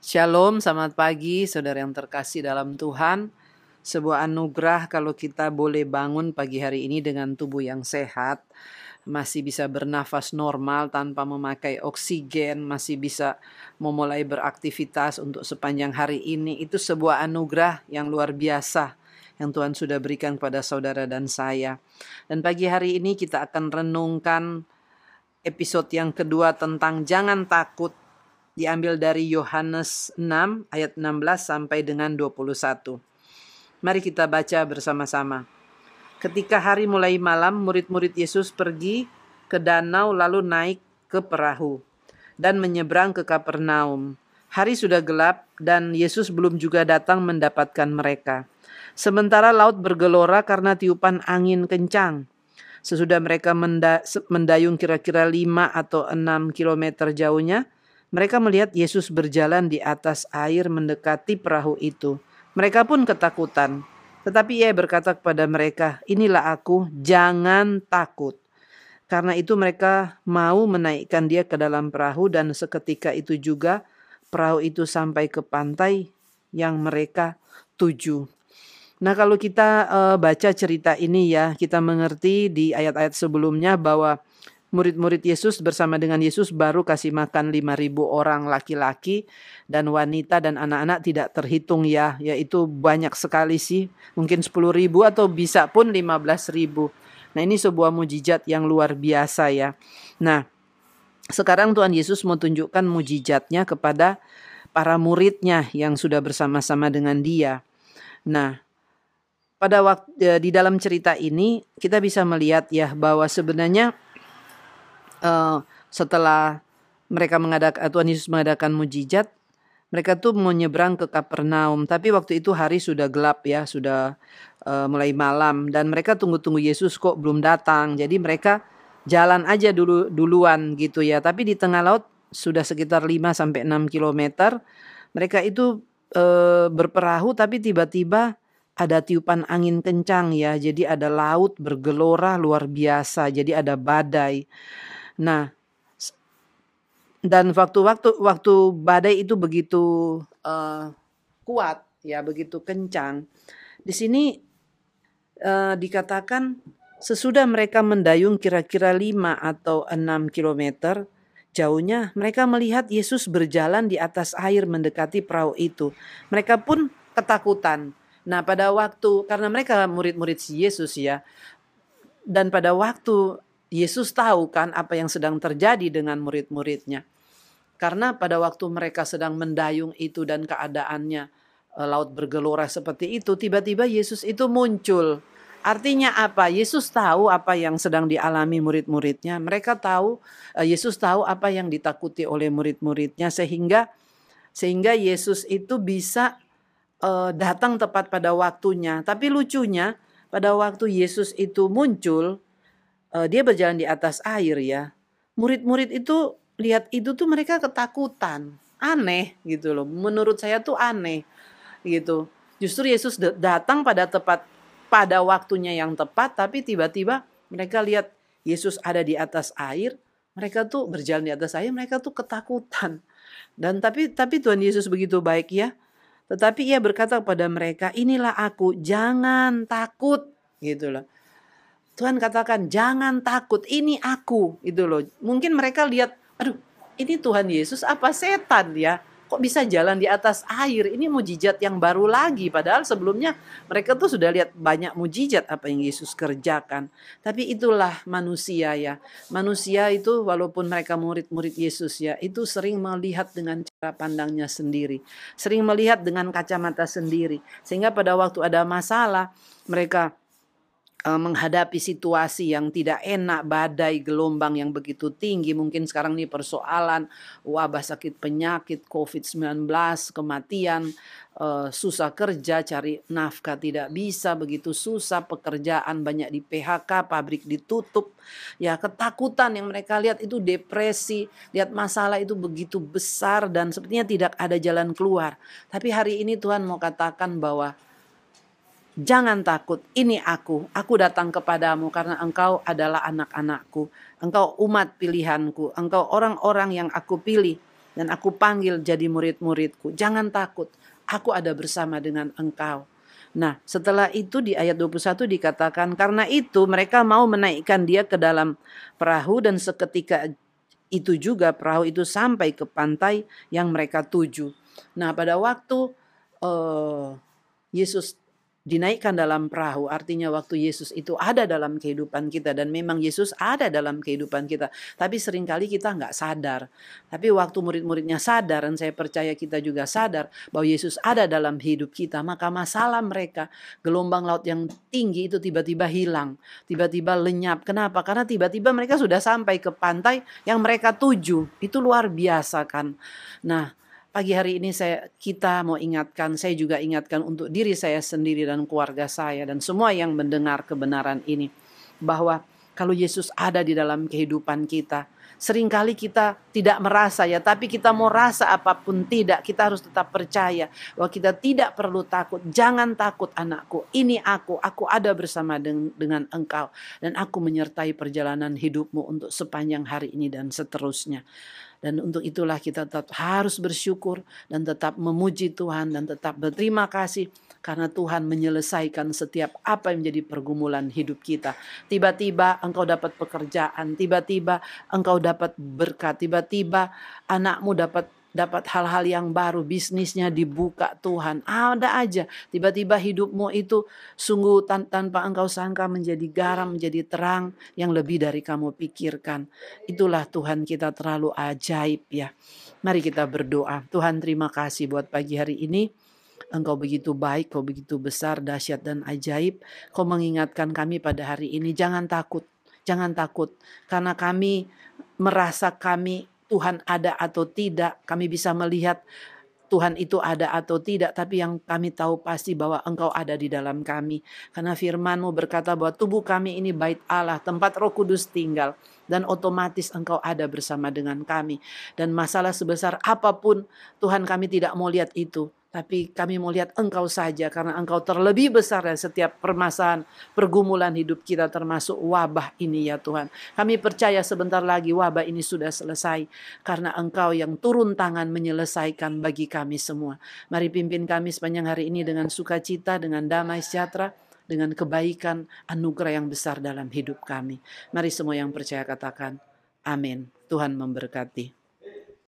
Shalom, selamat pagi saudara yang terkasih dalam Tuhan. Sebuah anugerah kalau kita boleh bangun pagi hari ini dengan tubuh yang sehat, masih bisa bernafas normal tanpa memakai oksigen, masih bisa memulai beraktivitas untuk sepanjang hari ini. Itu sebuah anugerah yang luar biasa yang Tuhan sudah berikan kepada saudara dan saya. Dan pagi hari ini kita akan renungkan episode yang kedua tentang jangan takut diambil dari Yohanes 6 ayat 16 sampai dengan 21. Mari kita baca bersama-sama. Ketika hari mulai malam, murid-murid Yesus pergi ke danau lalu naik ke perahu dan menyeberang ke Kapernaum. Hari sudah gelap dan Yesus belum juga datang mendapatkan mereka. Sementara laut bergelora karena tiupan angin kencang. Sesudah mereka mendayung kira-kira 5 atau 6 kilometer jauhnya, mereka melihat Yesus berjalan di atas air mendekati perahu itu. Mereka pun ketakutan. Tetapi ia berkata kepada mereka, "Inilah aku, jangan takut." Karena itu mereka mau menaikkan dia ke dalam perahu dan seketika itu juga perahu itu sampai ke pantai yang mereka tuju. Nah, kalau kita uh, baca cerita ini ya, kita mengerti di ayat-ayat sebelumnya bahwa murid-murid Yesus bersama dengan Yesus baru kasih makan 5000 orang laki-laki dan wanita dan anak-anak tidak terhitung ya, yaitu banyak sekali sih, mungkin 10.000 atau bisa pun 15.000. Nah, ini sebuah mujizat yang luar biasa ya. Nah, sekarang Tuhan Yesus mau tunjukkan mujizatnya kepada para muridnya yang sudah bersama-sama dengan dia. Nah, pada waktu eh, di dalam cerita ini kita bisa melihat ya bahwa sebenarnya uh, setelah mereka mengadakan Tuhan Yesus mengadakan mujizat, mereka tuh mau nyebrang ke Kapernaum. Tapi waktu itu hari sudah gelap ya, sudah uh, mulai malam dan mereka tunggu-tunggu Yesus kok belum datang. Jadi mereka jalan aja dulu duluan gitu ya. Tapi di tengah laut sudah sekitar 5 sampai 6 kilometer. Mereka itu uh, berperahu tapi tiba-tiba ada tiupan angin kencang ya. Jadi ada laut bergelora luar biasa. Jadi ada badai. Nah, dan waktu-waktu waktu badai itu begitu uh, kuat ya, begitu kencang. Di sini uh, dikatakan sesudah mereka mendayung kira-kira 5 atau 6 kilometer jauhnya, mereka melihat Yesus berjalan di atas air mendekati perahu itu. Mereka pun ketakutan. Nah, pada waktu karena mereka murid-murid si Yesus ya, dan pada waktu Yesus tahu kan apa yang sedang terjadi dengan murid-muridnya. Karena pada waktu mereka sedang mendayung itu dan keadaannya e, laut bergelora seperti itu, tiba-tiba Yesus itu muncul. Artinya apa? Yesus tahu apa yang sedang dialami murid-muridnya. Mereka tahu e, Yesus tahu apa yang ditakuti oleh murid-muridnya sehingga sehingga Yesus itu bisa uh, datang tepat pada waktunya. Tapi lucunya pada waktu Yesus itu muncul, uh, dia berjalan di atas air ya. Murid-murid itu lihat itu tuh mereka ketakutan, aneh gitu loh. Menurut saya tuh aneh gitu. Justru Yesus datang pada tepat pada waktunya yang tepat, tapi tiba-tiba mereka lihat Yesus ada di atas air, mereka tuh berjalan di atas air, mereka tuh ketakutan. Dan tapi tapi Tuhan Yesus begitu baik ya. Tetapi ia berkata kepada mereka, "Inilah aku, jangan takut." gitu loh. Tuhan katakan jangan takut, ini aku itu loh. Mungkin mereka lihat, aduh, ini Tuhan Yesus apa setan ya? Kok bisa jalan di atas air? Ini mujizat yang baru lagi. Padahal sebelumnya mereka tuh sudah lihat banyak mujizat apa yang Yesus kerjakan. Tapi itulah manusia ya. Manusia itu walaupun mereka murid-murid Yesus ya, itu sering melihat dengan cara pandangnya sendiri. Sering melihat dengan kacamata sendiri. Sehingga pada waktu ada masalah, mereka menghadapi situasi yang tidak enak, badai, gelombang yang begitu tinggi. Mungkin sekarang ini persoalan wabah sakit penyakit, COVID-19, kematian, uh, susah kerja, cari nafkah tidak bisa, begitu susah pekerjaan banyak di PHK, pabrik ditutup. Ya, ketakutan yang mereka lihat itu depresi, lihat masalah itu begitu besar dan sepertinya tidak ada jalan keluar. Tapi hari ini Tuhan mau katakan bahwa Jangan takut, ini aku. Aku datang kepadamu karena engkau adalah anak-anakku. Engkau umat pilihanku. Engkau orang-orang yang aku pilih. dan aku panggil jadi murid-muridku. Jangan takut, aku ada bersama dengan engkau. Nah, setelah itu di ayat 21 dikatakan karena itu mereka mau menaikkan dia ke dalam perahu dan seketika itu juga perahu itu sampai ke pantai yang mereka tuju. Nah, pada waktu uh, Yesus dinaikkan dalam perahu artinya waktu Yesus itu ada dalam kehidupan kita dan memang Yesus ada dalam kehidupan kita. Tapi sering kali kita nggak sadar. Tapi waktu murid-muridnya sadar dan saya percaya kita juga sadar bahwa Yesus ada dalam hidup kita maka masalah mereka gelombang laut yang tinggi itu tiba-tiba hilang tiba-tiba lenyap. Kenapa? Karena tiba-tiba mereka sudah sampai ke pantai yang mereka tuju. Itu luar biasa kan? Nah Pagi hari ini saya kita mau ingatkan, saya juga ingatkan untuk diri saya sendiri dan keluarga saya dan semua yang mendengar kebenaran ini bahwa kalau Yesus ada di dalam kehidupan kita, sering kali kita tidak merasa ya, tapi kita mau rasa apa pun tidak, kita harus tetap percaya bahwa kita tidak perlu takut. Jangan takut anakku, ini aku, aku ada bersama dengan, engkau dan aku menyertai perjalanan hidupmu untuk sepanjang hari ini dan seterusnya. Dan untuk itulah kita tetap harus bersyukur dan tetap memuji Tuhan dan tetap berterima kasih karena Tuhan menyelesaikan setiap apa yang menjadi pergumulan hidup kita. Tiba-tiba engkau dapat pekerjaan, tiba-tiba engkau dapat berkat, tiba-tiba anakmu dapat dapat hal-hal yang baru, bisnisnya dibuka Tuhan. Ada aja, tiba-tiba hidupmu itu sungguh tan tanpa engkau sangka menjadi garam, menjadi terang yang lebih dari kamu pikirkan. Itulah Tuhan kita terlalu ajaib ya. Mari kita berdoa. Tuhan terima kasih buat pagi hari ini. Engkau begitu baik, kau begitu besar, dahsyat dan ajaib. Kau mengingatkan kami pada hari ini, jangan takut, jangan takut. Karena kami merasa kami Tuhan ada atau tidak, kami bisa melihat Tuhan itu ada atau tidak, tapi yang kami tahu pasti bahwa Engkau ada di dalam kami. Karena firman-Mu berkata bahwa tubuh kami ini bait Allah, tempat Roh Kudus tinggal dan otomatis Engkau ada bersama dengan kami. Dan masalah sebesar apa pun Tuhan kami tidak mau lihat itu, tapi kami mau lihat engkau saja karena engkau terlebih besar dari setiap permasalahan, pergumulan hidup kita termasuk wabah ini ya Tuhan. Kami percaya sebentar lagi wabah ini sudah selesai karena engkau yang turun tangan menyelesaikan bagi kami semua. Mari pimpin kami sepanjang hari ini dengan sukacita, dengan damai sejahtera, dengan kebaikan, anugerah yang besar dalam hidup kami. Mari semua yang percaya katakan, amin. Tuhan memberkati.